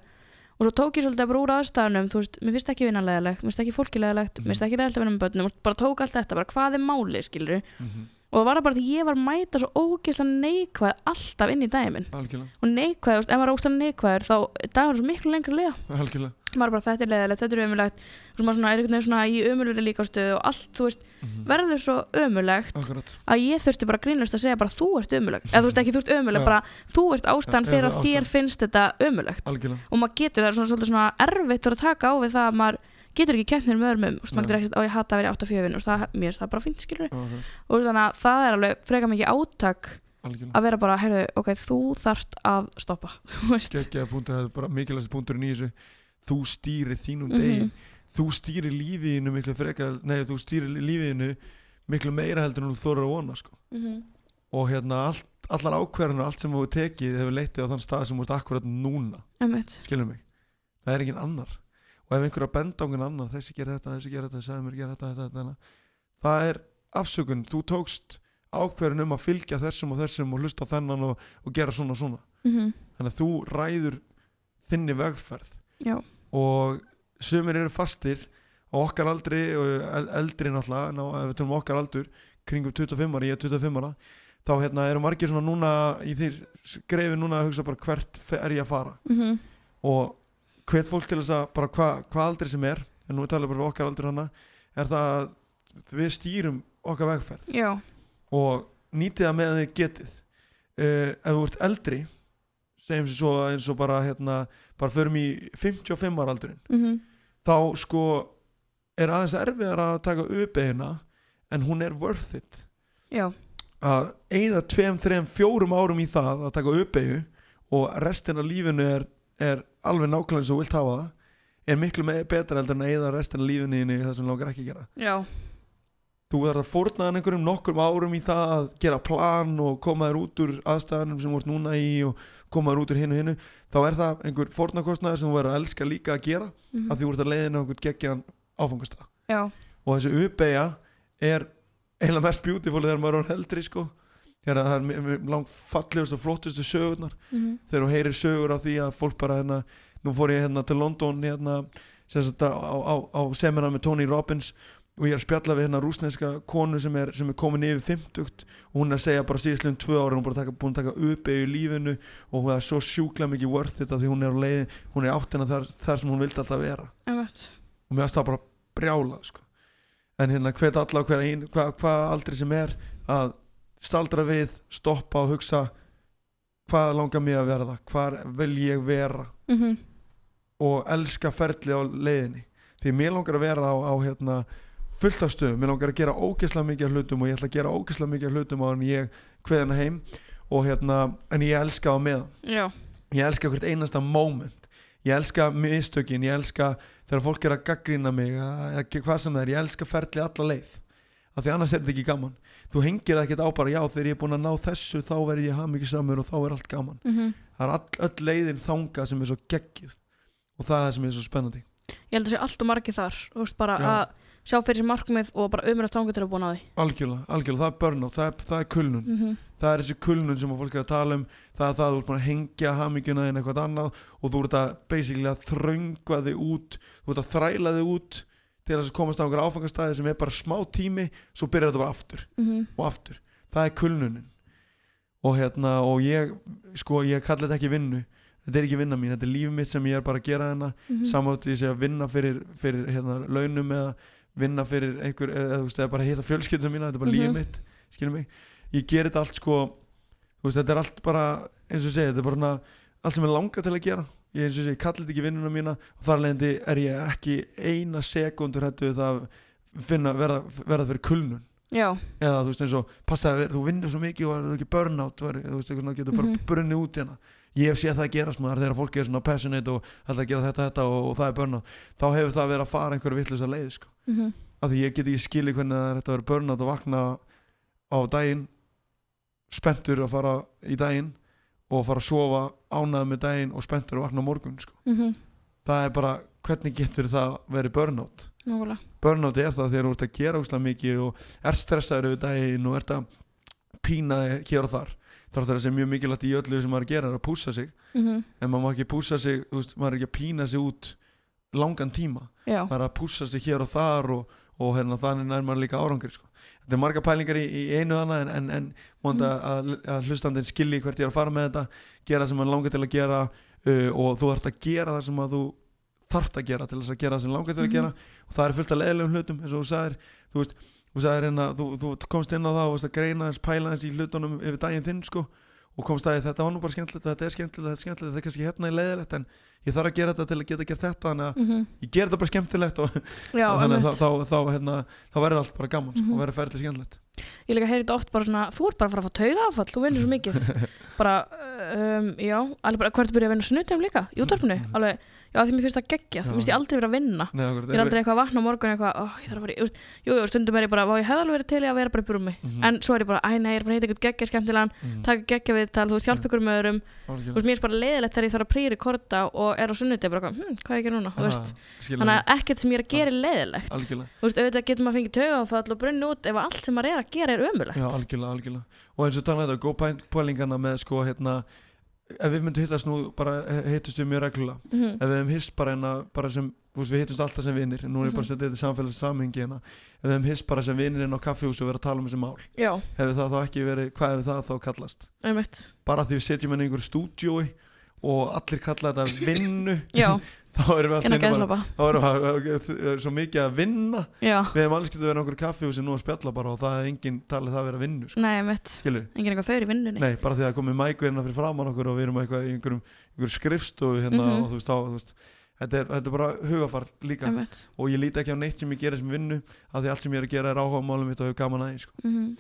og svo tók ég svolítið bara úr aðstæðunum þú veist, mér finnst ekki vinnanlegilegt, mér finnst ekki fólkilegilegt mér finnst ekki leiðilegt að vinna með börnum bara tók allt þetta, bara hvað er máli, skilur Mm og það var bara því ég var mæta svo ógeðslega neikvæð alltaf inn í daginn og neikvæð, ef maður er ógeðslega neikvæður þá er daginn svo miklu liða algjörlega. Maður er bara þetta er leðilegt, þetta er ömulegt og maður svona, er einhvern veginn svona í ömulegri líkastöðu og allt, þú veist, mm verður svo ömulegt akkurat. að ég þurfti bara grínlust að segja bara þú ert ömuleg eða þú veist ekki þú ert ömuleg, Já. bara þú ert ástæðan Já, fyrir að þér finnst þetta ömulegt og maður getur það er svona svolítið svona erfitt að taka á við það að maður getur ekki kent mér með öðrum um, maður getur ekkert á ég hata að vera í 8 4 og það, mér finnst það bara fínt skilur akkurat, og þannig að það er alveg freka mikið átak algjörlega. að vera bara, heyrðu, ok, þú þarft að stoppa *laughs* geggjaða punktur, það er bara mikilvægast punkturinn í þessu. Þú stýrir þínum degi. Mhm. þú stýrir lífiðinu miklu frekar nei, þú stýrir lífiðinu miklu meira heldur en þú þorir að vona sko. Mhm. og hérna allt, allar ákverðinu allt sem þú tekið hefur leitið á þann stað sem þú ert akkurat núna. Skilur mig, það er engin annar og ef einhver að benda á einhvern annar þessi gerir þetta, þessi gerir þetta, sagði mér gera þetta, þetta, þetta, þetta það er afsökun þú tókst ákverðin um að fylgja þessum og þessum og hlusta þennan og, og gera svona og svona Mhm. þannig að þú ræður þinni vegferð Já. og sumir eru fastir á okkar aldri og el- eldri náttúrulega en á, ef við tölum um okkar aldur kringum 25 ára, ég er 25 ára þá hérna, eru margir svona núna í því greifi núna að hugsa bara hvert er ég að fara Mhm. og hvet fólk til þess að bara hvað hva aldrei sem er en nú tala ég bara okkar aldur hana er það að við stýrum okkar vegferð Já. og nýtið það með þið getið uh, ef þú ert eldri segjum sem svo eins og bara hérna, bara förum í 55 ára aldurinn Mhm. þá sko er aðeins erfiðar að taka uppeyðina en hún er worth it Já. að eigða tveim, þreim, fjórum árum í það að taka uppeyðu og restin af lífinu er, er alveg nákvæmlega eins og vilt hafa það er miklu betra heldur en að eigða restin af lífinu þínu í það sem langar ekki að gera Já. þú verður að fórnaðan einhverjum nokkrum árum í það að gera plan og koma þér út úr aðstæðanum sem þú ert núna í og koma þér út úr hinu hinu þá er það einhver fórnarkostnaður sem þú verður að elska líka að gera Mhm. að því þú ert að leiðina okkur geggjan áfangastað Já. og þessi uppeyja er eiginlega mest beautiful þegar maður er orðinn eldri sko þegar það er langt fallegust og flottustu sögurnar Mhm. þegar þú heyrir sögur á því að fólk bara hérna, nú fór ég hérna til London hérna, sagt á, á, á seminar með Tony Robbins og ég er að spjalla við hérna rúsneska konu sem er, sem er komin yfir 50 og hún er að segja bara síðastlegum tvö ára hún er bara taka, búin að taka uppeyju í lífinu og hún er svo sjúklega mikið worth it því hún er á leið, hún er áttina þar, þar sem hún vildi alltaf vera Einmitt. og mér varst það bara brjála sko. en hérna hvet alla hver ein hvað hva aldrei sem er að staldra við, stoppa og hugsa hvað langar mig að verða? Hvar vil ég vera? Mhm. og elska ferli á leiðinni. Því mér langar að vera á, á hérna, fullt af stöðum, mér langar að gera ógeðslega mikið hlutum og ég ætla að gera ógeðslega mikið hlutum á en ég kveðina heim. Og hérna, en ég elska á meðan. Já. ég elska hvert einasta moment. Ég elska mistökin, ég elska þegar fólk er að gaggrina mig eða ekki hvað sem það er, ég elska ferli alla leið. Af því annars er þetta ekki gaman þú hengir ekkert á bara, já þegar ég er búin að ná þessu þá verð ég haf mikið samur og þá er allt gaman Mhm. það er all, öll leiðin þanga sem er svo geggið og það er sem er svo spennandi Ég held að það sé allt og margir þar Þú veist bara Já. að sjá fyrir sér markmið og bara umrætt þangur til að búna á því algjörlega, algjörlega, það er burnout, það er, það er kulnun Mhm. það er þessi kulnun sem að fólk er að tala um það er það að þú ert búin að hengja eitthvað annað og þú ert að til að komast á einhver áfangastæði sem er bara smá tími svo byrjar þetta bara aftur Mhm. og aftur það er kulnunin og hérna og ég sko ég kalli þetta ekki vinnu þetta er ekki vinna mín, þetta er líf mitt sem ég er bara að gera hérna Mhm. samátt ég sé að vinna fyrir, fyrir hérna, launum eða vinna fyrir einhver eða þú veist, eða bara hitta fjölskyldum mína þetta er bara Mhm. lífið mitt, skilur mig ég gerir þetta allt sko þú veist, þetta er allt bara, eins og segi, þetta er bara svona, allt sem ég langar til að gera ég ég ég kalli þetta ekki vinnuna mína og þar leðandi er ég ekki eina sekundur hættu það að finna, verða, verða fyrir kulnun Já. eða þú veist eins og passa að þú vinnur svo mikið og það er ekki burnout þú veist, eitthvað svona getur bara Mhm. brunnið út hérna ég séð það gerast maður þegar fólk er svona passionate og ætla að gera þetta, þetta og, og það er burnout þá hefur það verið að fara einhverju vittlis leið sko. Mhm. af því ég get ekki skilið hvernig það er þetta að vera burnout og vakna á daginn spenntur að fara í daginn og fara að sofa ánæður með daginn og spenntur að vakna morgun sko. mhm, það er bara, hvernig getur það verið burnout? Nákvæmlega. Burnout er það þegar þú ert að gera úslega mikið og er stressaður yfir daginn og ert að pína hér og þar. Þar þarf það sem mjög mikilvægt í öllu sem maður er að gera er að pússa sig. Mhm, en maður má ekki pússa sig, veist, maður er ekki að pína sig út langan tíma. Já, maður er að pússa sig hér og þar og, og hérna, þannig nær maður líka árangri sko. Þetta er marga pælingar í, í einu hana en, en, en mónda að, að hlustandinn skilji hvert ég er að fara með þetta gera það sem maður langar til að gera uh, og þú ert að gera það sem að þú þarft að gera til þess að gera það sem langar til að Mhm. gera. Og það er fullt af leðilegum hlutum eins og þú sagðir þú veist, þú sagðir hérna þú, þú komst inn á það og veist að greina þess pæla þess í hlutunum yfir daginn þinn sko og komst að þetta var nú bara skemmtilegt og þetta er skemmtilegt, þetta er skemmtilegt, þetta er kannski hérna í leiðilegt en ég þarf að gera þetta til að geta gert þetta þannig að mhm, ég ger þetta bara skemmtilegt og já, og þannig að þá, þá, þá, hérna, þá verður allt bara gaman sko, Mhm. og verður ferðið skemmtilegt. Ég líka heyri þetta oft bara svona þú ert bara að fara að fá tauga áfall, þú vinnur svo mikið. *laughs* Bara, um, já, alveg bara hvert byrja að vinna snutum líka, í útvarpinu? Mhm. alveg, já því mér finnst það geggja, þú finnst ég aldrei vera að vinna. Nei, akkurat, ég er aldrei eitthvað að vakna á morgun eitthvað, ó, ég þarf að fara í, veist, jú, jú, stundum er ég bara, vá, ég hefði alveg verið til í að vera bara upp í rúmi Mhm. en svo er ég bara, æ, nei, ég er bara að heita eitthvað geggja skemmtilegan Mhm. taka geggja viðtal, þú veist, hjálpa ykkur með öðrum. Þú veist, mér er bara leiðilegt þegar ég þarf að prírekorda og er á sunnudegi bara, hm, hvað er ég að gera núna, þú veist þannig mig. að ekkert sem ég er að gera er leiðilegt algjörlega, þú veist, ef að við myndum hittast nú bara hittust við mjög reglulega. Mhm. ef við hefum hist bara, hérna, bara sem veist, við hittumst alltaf sem vinnir, nú er ég bara að Mhm. setja þetta í samfélags samhengi hérna, ef við hefum hist bara sem vinnir inn á kaffihúsi og verið að tala um þessi mál já, hefur það þá ekki verið, hvað hefur það þá kallast? Einmitt. Bara því við setjum henni í einhverju stúdjói og allir kalla þetta vinnu. Já, *laughs* þá erum við innan allir bara þá erum við svo mikið að vinna já, við hefum alls getið verið á einhverju kaffihúsi nú að spjalla bara og það er enginn talið það að vera vinnu sko. nei, einmitt skilur engin eitthvað þau er í vinnunni Nei, bara því að komið mæku hérna fyrir framann okkur og við erum eitthvað í einhverjum, einhverjum skrifstofu hérna Mhm. og þú veist, þá, þú veist þetta er, þetta er bara hugafar líka einmitt og ég líti ekki á neitt sem ég gera sem vinnu af því allt sem ég er að gera er áhuga málum mitt og hefur gaman aðeins sko. Mhm.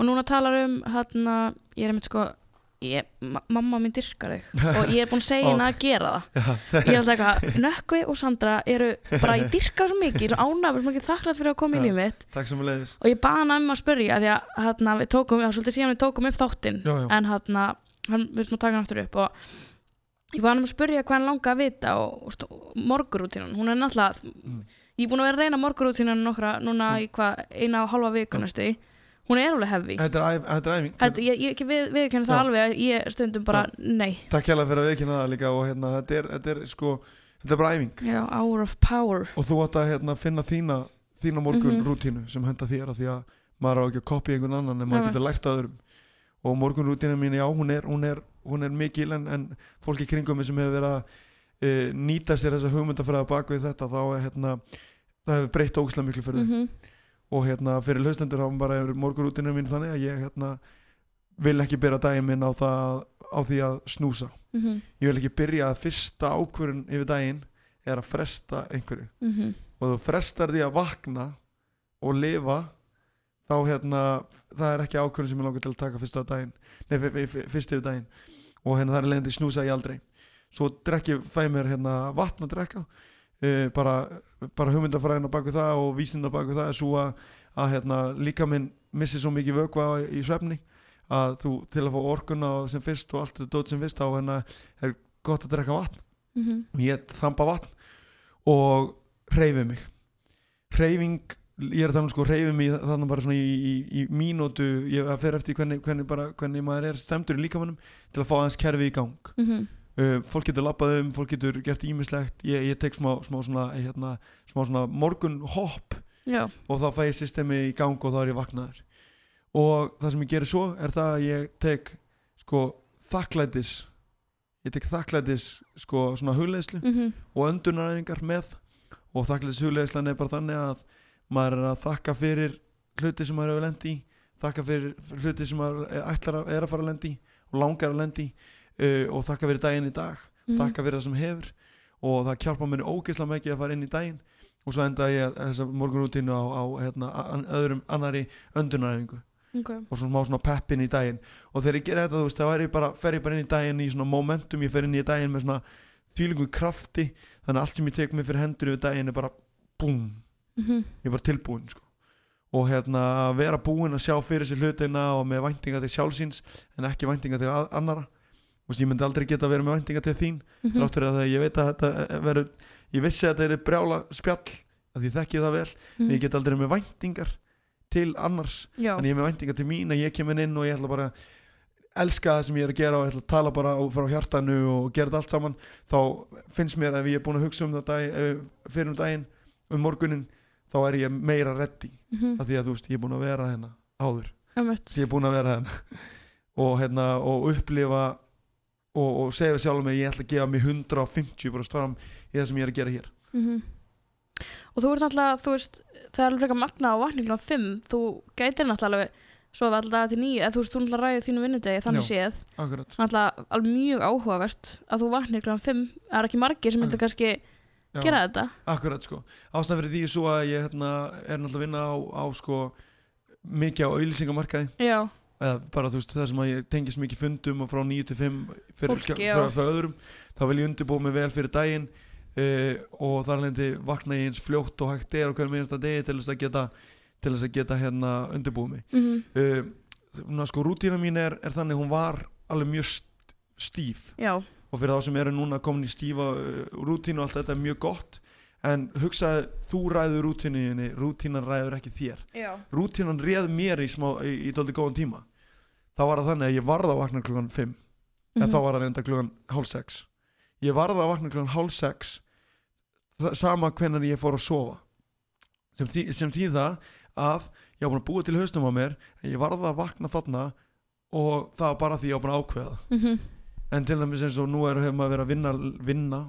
og núna talar um hérna, ég er einmitt sko ég, ma mamma mín dyrkar þig. *laughs* Og ég er búin að segja henni að gera það. Ég alltaf eitthvað, Nökkvi og Sandra eru bara, ég dyrka það svo mikið, svo ánægð svo mikið þakklátt fyrir að koma í Já. líf mitt. að og ég baða hann um að spyrja því að hérna, við tókum, já, svolítið síðan við tókum upp þáttinn en hérna, hann erum að taka hann aftur upp og ég baða hann um að spyrja hvað hann langa að vita og, og, morgurútínan, hún er náttúrulega Mm. ég er búin að vera að reyna morgurútínan nokkra, núna í hvað, eina og halva viku næstu hún er alveg hefði Þetta er, æf, þetta er æfing. Þetta, ég, ég, við, viðkenni það Já. alveg að ég stundum bara, nei. Takk hérlega fyrir að viðkynna það líka og hérna, þetta er, þetta er sko þetta er bara æfing. Já, hour of power. Og þú átt að hérna, finna þína þína morgun Mhm. rútínu sem henda þér af því að maður á ekki að kopja einhvern annan en maður Einmitt. getur lært að öðrum. Og morgun rútínu mín, já, hún er, hún er, hún er mikil en, en fólki kringum mig sem hefur verið að e, nýta sér þessa hugmyndafræða bak við þetta þá er hérna það hefur breytt ógislega miklu fyrir þau. Mm og hérna fyrir hlustendur þá bara er morgun rútínu mín þannig að ég hérna vil ekki byrja daginn minn á, það, á því að snúsa. -hmm. ég vil ekki byrja að fyrsta ákvörun yfir daginn er að fresta einhverju. Mm og þú frestar því að vakna og lifa þá hérna það er ekki ákvörðin sem ég langar til að taka fyrsta daginn nei, fyr- fyr- fyr- fyrst yfir daginn. Og hérna það er leiðandi snúsa ég aldrei svo drekki fæ mér hérna vatn að drekka uh, bara, bara hugmyndafræðina baku það og vísinda baku það er svo að, að hérna, líka minn missi svo mikið vökva í svefni að þú til að fá orkuna sem fyrst og allt er dót sem fyrst þá hérna er gott að drekka vatn. -hmm. og ég þamba vatn og hreyfi mig. Hreyfing ég er að tala um sko hreyfi mig þannig bara svona í, í, í mínútu ég fer eftir hvernig, hvernig, bara, hvernig maður er stemdur í líkamannum til að fá aðeins kerfi í gang. Mm uh, fólk getur labbað um, fólk getur gert ímislegt ég, ég tek smá, smá svona, hérna, smá svona morgun hopp já, og þá fæ ég systemi í gang og þá er ég vaknaður. Og það sem ég gerir svo er það að ég tek sko þakklætis ég tek þakklætis sko svona hugleðslu mm og öndunaræfingar með. Og þakklætis hugleðslan er bara þannig að maður er að þakka fyrir hluti sem maður hefur lendi í þakka fyrir hluti sem maður ætlar að, er að fara að lendi í og langar að lendi í uh, og þakka fyrir daginn í dag. Mhm. þakka fyrir það sem hefur. Og það hjálpa mér ógeðslega mikið að fara inn í daginn. Og svo enda ég þessa morgunrútínu á, á hérna, öðrum annari öndunaræfingu okay. og svona smá svona peppin í daginn. Og þegar ég gera þetta þú veist þá ég bara, fer ég bara inn í daginn í svona momentum, ég fer inn í daginn með svona þvílingu krafti. Þannig að allt sem ég tek mig fyrir hendur yfir daginn er bara búm, mm ég er bara tilbúin sko. og hérna að vera búin að sjá fyrir sér hlutina og með væntinga til sjálfsins en ekki væntinga til annara veist, ég myndi aldrei geta verið með væntinga til þín Mhm. þrátt fyrir að ég veit að þetta verður ég vissi að þetta er brjála spjall að ég þekki það vel, en Mhm. ég get aldrei með væntingar til annars Já, en ég er með væntingar til mín að ég kemur inn og ég ætla bara að elska það sem ég er að gera og ég ætla að tala bara á- frá hjartanu og gera þetta allt saman þá finnst mér að ef ég er búin að hugsa um dag, eh, fyrir um daginn, um morgunin þá er ég meira reddi Mhm. af því að þú veist, ég er búin að vera hérna áður ég er búin að vera hérna *laughs* og, hérna, og upplifa og, og segja við sjálfum mig að ég ætla að gefa mig 150% fram í það sem ég er að gera hér. Mhm. Og þú ert náttúrulega, þú veist, það er alveg frekar magna á vakninglum 5, þú gætir náttúrulega svo alltaf til 9, eða þú veist, þú náttúrulega ræðið þínu vinnudegi, þannig séð, Akkurat. Náttúrulega alveg mjög áhugavert að þú vaknir klukkan 5, það er ekki margir sem myndir kannski Já. gera þetta. Akkurat sko. Ástæðan fyrir því svo að ég hérna, er náttúrulega að vinna á, á sko mikið á auðlýsingamarkaði eða bara þú veist það sem að ég tengist mikið fundum og frá 9 til 5 fyrir, Fólki, frá, já. frá öðrum þá vil ég undirbúa mig vel fyrir daginn uh, og þar lendi vakna ég eins fljótt og hægt er á hverjum einasta degi til þess að geta til þess að geta hérna undirbúa mig. Mm uh, Ná, sko rútína mín er, er þannig hún var alveg mjög st stíf. Já, og fyrir þá sem eru núna komin í stífa uh, rútínu og allt þetta er mjög gott en hugsaði þú ræður rútínuðinni rútínan ræður ekki þér já. rútínan réð mér í, smá, í, í dóldi góðan tíma þá var það þannig að ég varð að vakna klukkan 5 en Mhm. þá var það reynda klukkan hálf 6 ég varð að vakna klukkan hálf 6 þa- sama hvenar ég fór að sofa sem, þý, sem þýða að ég var búin að búa til hausnum á mér en ég varð að vakna þarna og það var bara því ég var búin að ákveða Mhm. en til dæmis eins og nú er hefur maður verið að vinna, vinna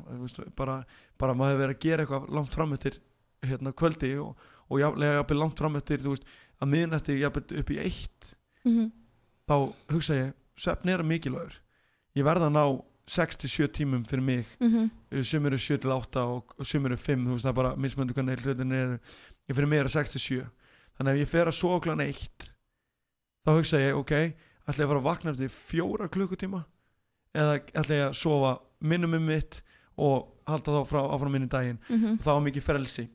bara, bara maður hefur verið að gera eitthvað langt fram eftir hérna, kvöldi og, og jafnvel langt fram eftir þú veist, að miðnætti upp í eitt Mhm. þá hugsa ég, svefn er mikilvægur. Ég verða að ná 6-7 tímum fyrir mig, Mhm. sumir eru 7-8 og, og sumir eru 5, þú veist það er bara mismöndu hvernig hlutin er, ég fyrir mig er 6-7 þannig að ef ég fer að sofa klána 1 þá hugsa ég, ok ætla ég að fara að vakna eftir fjóra klukkutíma? Eða ætla ég að sofa minnumum mitt og halda þá frá áfram minni daginn. Mhm. þá er mikið frelsi.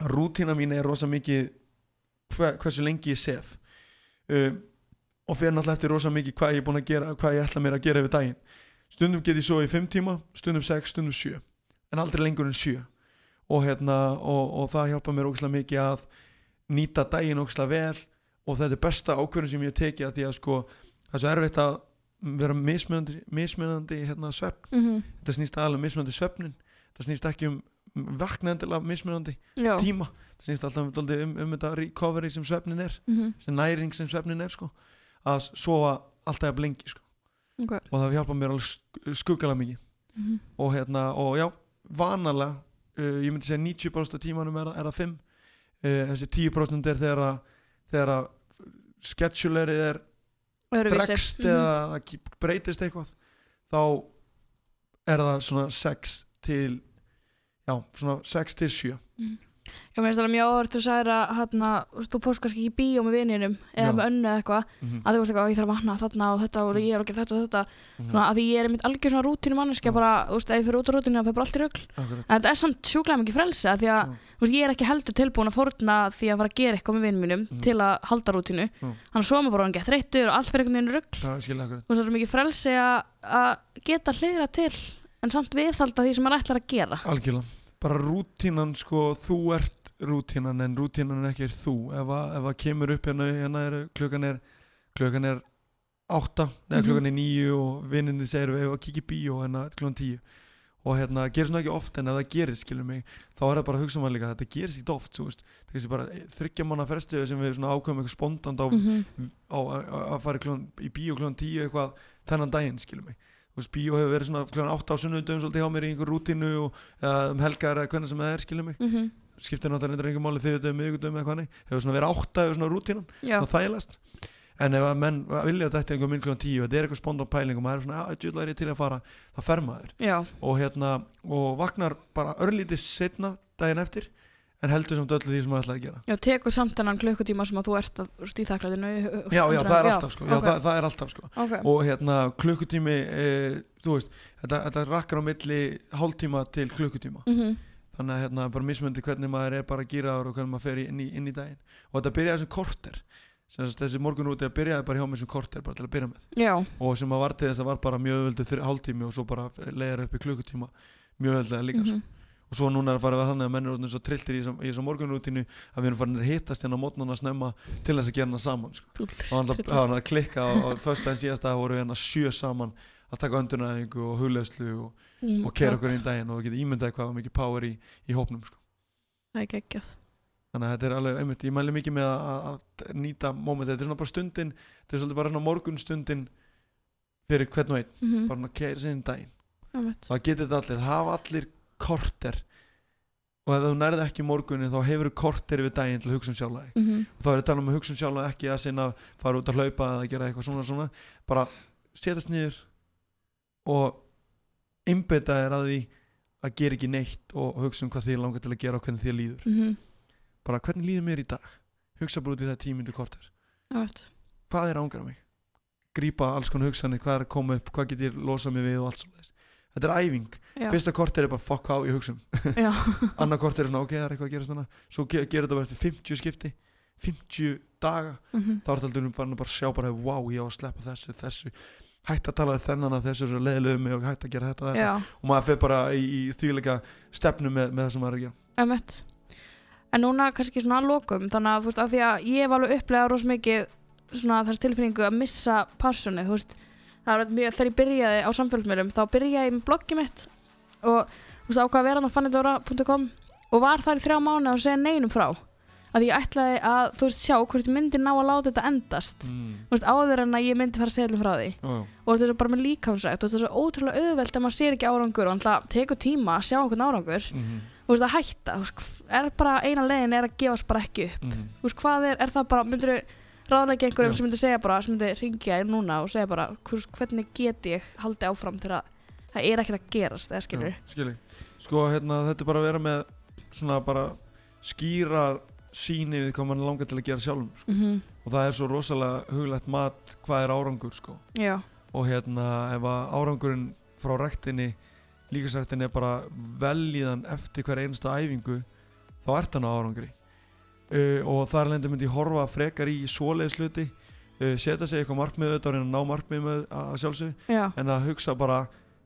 Rútína mín er rosa mikið hver, hversu lengi ég sef. Um, og fyrir náttúrulega eftir rosa mikið hvað ég er búin að gera hvað ég ætla mér að gera yfir daginn. Stundum get ég svo í 5 tíma stundum 6, stundum 7 en aldrei lengur en 7 og, hérna, og, og það hjálpa mér ógæslega mikið að nýta daginn ógæslega vel. Og þetta er besta ákvörðin sem ég tekið að því að sko það er svo erfitt að vera mismunandi, mismunandi hérna, svefn Mhm. þetta snýst aðalega um mismunandi svefnin það snýst ekki um vaknendilega mismunandi Já. tíma það snýst alltaf um, um, um þetta recovery sem svefnin er Mhm. sem næring sem svefnin er sko að sofa alltaf að blengi sko Ok. og það hjálpa mér alveg sk- skuggalega mikið Mhm. og hérna og já, vanalega uh, ég myndi segja 90% af tímanum er, er það 5 uh, þessi 10% er þegar að þegar að schedulerið er. Dregst Mhm. eða breytist eitthvað þá er það svona 6 til já, svona 6 til 7 Já, mér finnst það mjög þú sagðir að hérna, þú fórst kannski ekki í bíó með vininum eða Já. með önnu eða eitthvað mm að þú veist eitthvað, "Ó, ég þarf að vatna þarna og þetta og ég er að gera þetta og þetta. -hmm. svona, að því ég er einmitt algjör svona rútínu manneskja bara, þú veist, ef ég fyrir út á rútínu þá fyrir bara allt í Akkurat. En þetta er samt sjúklega mikið frelsi að því að þú veist, ég er ekki heldur tilbúin að fórna því að fara að gera eitthvað með vinum mínum Mhm. til að halda rútínu. Já. þannig að svo er maður bara í Það það Bara rútínan sko, þú ert rútínan en rútínan er ekki þú ef að, ef að kemur upp hérna, hérna er, klukkan er klukkan er átta neða Mhm. klukkan er níu og vinninni segir við að í bíó hérna klukkan tíu og hérna gerist nú ekki oft en ef það gerist skilur mig þá er það bara að hugsa maður líka þetta gerist ekki oft það er bara þryggja manna frestið sem við ákveðum eitthvað spontant á, Mhm. á á- að fara klukkan, í bíó klukkan tíu eitthvað þennan daginn skilur mig veist bíó hefur verið svona klukkan átta á sunnudum svolítið hjá mér í einhver rútínu og eða um helgar eða hvernig sem það er skilur mig. Mhm. skiptir náttúrulega einhver máli þriðutum, miðgutum eða nei hefur svona verið átta hefur svona rútínan. Já, það þægilegast. En ef að menn vilja þetta einhver minn klukkan tíu þetta er eitthvað spontan pæling og maður er svona að djúðlega er ég til að fara? Það fer maður. Og hérna og vaknar bara örlítið setna daginn eftir en heldur samt öllu því sem maður ætlar að gera. Já, tekur samt þennan klukkutíma sem að þú ert að í þakklæðinu já, já, það er alltaf sko. já, ok. það, það er alltaf sko. Ok, og hérna klukkutími e, þú veist, þetta, þetta rakkar á milli hálftíma til klukkutíma. Mhm. þannig að hérna bara mismöndi hvernig maður er bara gýraður og hvernig maður fer inn í, inn í daginn. Og þetta byrjaði sem korter. Sem sagt, þessi morgunrúti að byrjaði bara hjá mér sem korter bara til að byrja með. Já, og sem að var til þess að var bara mjög öðvöldu hálftími og svo bara leiðir upp í klukkutíma. Mjög öðvöldu líka sko. Og svo núna er að fara við þannig að menn eru svo trilltir í þessum morgunrútinu að við erum farin að hittast hérna á mótnana snemma til þess að gera hana saman sko. og hann var að klikka á, á föstudaginn síðasta voru við hérna sjö saman að taka öndunæðingu og hugleðslu og, Mm, og kera okkur inn í daginn og við getum ímyndað hvað mikið power í, í hópnum sko. það er geggjað. Þannig að þetta er alveg einmitt, ég mæli mikið með að, að, að nýta móment, þetta er svona bara stundin þetta er svolítið bara morgunstundin fyrir hvern og einn, Mhm, bara svona keira sinni daginn. Einmitt. það getur þetta allir, hafa allir korter. Og ef þú nærði ekki morgunin þá hefur þú korter við daginn til að hugsa um sjálfa þig Mhm, og þá er þetta um að hugsa um sjálfa þig, ekki að sinna fara út að hlaupa eða gera eitthvað svona svona. Bara setjast niður og einbeita þér að því að gera ekki neitt og hugsa um hvað þið langar til að gera og hvernig þið líður. Mhm, bara hvernig líður mér í dag? Hugsa bara út í það tímyndu korter. Einmitt. hvað er ángra mig? Grípa alls konar hugsanir, hvað er að koma upp hvað get ég losað mig við og allt svona þetta er æfing, Já, fyrsta korter er bara fuck á ég hugsa um. *laughs* Annar korter er svona ok, það er eitthvað að gera svona. Svo ge gerir þetta bara eftir 50 skipti. 50 daga, mhm, þá er þetta aldrei bara, að sjá bara, wow, ég á að sleppa þessu, þessu. Hætt að tala við þennan að þessu er leiðilegu mig og hætt að gera þetta, og þetta. og maður fer bara í, í þvíleika stefnu með, með það sem maður er að gera. Einmitt. En núna kannski svona að lokum, þannig að þú veist, af því að ég hef alveg upplegað rosa mikið svona þess tilfinningu að missa passionið, þú veist, var mjög, þegar ég byrjaði á samfélagsmiðlum, þá byrjaði ég með bloggið mitt og þú veist, ákvað að vera á fannidora.com og var þar í þrjá mánuð og segja neinum frá. Að ég ætlaði að, þú veist, sjá hvort ég myndi ná að láta þetta endast, mm. þú veist, áður en að ég myndi fara að segja allir frá því. Já. og þetta er bara með líkamsrækt og þetta er svo ótrúlega auðvelt að maður sér ekki árangur og það tekur tíma að sjá einhvern árangur Mhm, og veist, að hætta, þú veist, er bara eina leiðin er að gefast bara ekki upp mhm. þú veist, hvað er, er það bara, myndir ráðlega einhverjum sem myndir segja bara, sem myndir ringja þér núna og segja bara, hvers, hvernig get ég haldið áfram þegar það er ekkert að gerast eða skilur, Já, skil ég. sko hérna þetta er bara að vera með svona bara skýra síni við hvað mann langar til að gera sjálfum sko. mm og það er svo rosalega huglægt mat hvað er árangur sko. já, og hérna ef að árangurinn frá rektinni líkasræktinni er bara velíðan eftir hver einstu æfingu þá ert hann á árangri uh, og þar lendur myndi horfa frekar í svoleiðis hluti. Uh, setja sig eitthvað markmið auðvitað og reyna að ná markmið með að sjálfsög já, en að hugsa bara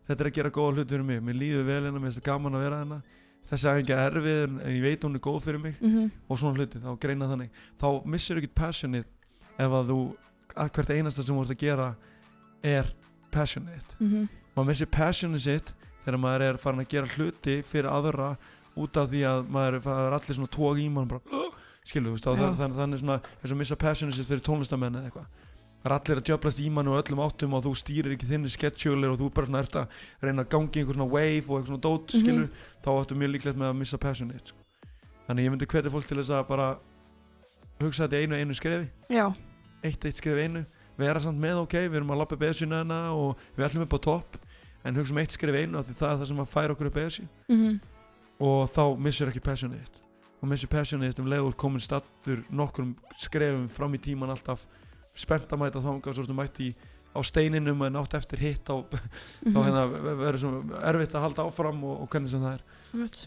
þetta er að gera góða hluti fyrir mig. Mér líður vel hérna, mér finnst það gaman að vera hérna. Þessi æfing er erfið en ég veit hún er góð fyrir mig. Mm og svona hluti, þá greina þannig. Þá missir ekkert passionið ef að þú hvert einasta sem þú ert að gera er passionate. Mhm, maður missir passionið sitt þegar maður er farin að gera hluti fyrir aðra út af því að maður er allir svona tók í mann bara, skilu, veist, Já. þannig, þannig, svona eins og missa passionið sitt fyrir tónlistamenn eða eitthvað. Það er allir að djöblast í mann og öllum áttum og þú stýrir ekki þinni schedule og þú bara svona ert að reyna að gangi einhver svona wave og eitthvað svona dót, Mhm. skilur þá áttu mjög líklegt með að missa passionið sko. þannig ég myndi hvetja fólk til þess að bara hugsa þetta einu einu skrefi. Já, eitt eitt skref í einu. Vera samt með ok, við erum að lappa beðsuna hana og við ætlum upp á topp en hugsa um eitt skref í einu það er það sem að færa okkur upp beðsi mhm, og þá missur ekki passionið þitt og missur passionið þitt um leið og komin stattur nokkrum skrefum fram í tíman alltaf spennt að mæta þangað svo ertu mætt í á steininum en átt eftir hitt þá, *laughs* þá mhm. hérna verður svo erfitt að halda áfram og, og hvernig sem það er.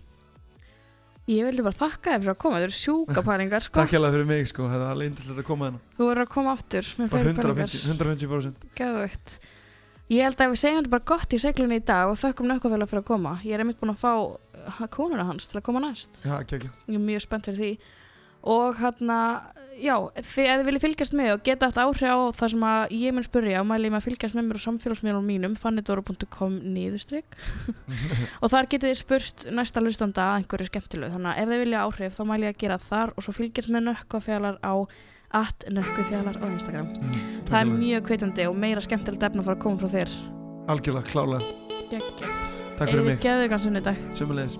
Ég vildi bara þakka þér fyrir að koma, þetta eru sjúka pælingar sko. Takk hérlega fyrir mig sko, það er alveg indislegt að koma hérna Þú verður að koma aftur með pælingar 150%, 150%. Ég held að við segjum þetta bara gott í seglunni í dag og þökkum nökkafélag fyrir að koma. Ég er einmitt búin að fá uh, konuna hans til að koma næst. Já, ekki ekki Ég er mjög spennt fyrir því. Og hérna, já, þið þið viljið fylgjast með og geta haft áhrif á það sem að ég mun spurja og mæli ég með að fylgjast með mér á samfélagsmiðlunum mínum fannidoro.com niðurstrykk *laughs* og þar getið þið spurt næsta hlustanda að einhverju skemmtilegu. Þannig að ef þið vilja áhrif þá mæli ég að gera þar og svo fylgjast með nökkafélag á at nökkafélag á Instagram. Mm, það er mjög kveitandi og meira skemmtilegt efna að fara að koma frá þér. Algjörlega, klálega. Takk fyrir mig, Geðu kannski unni dag sömulegis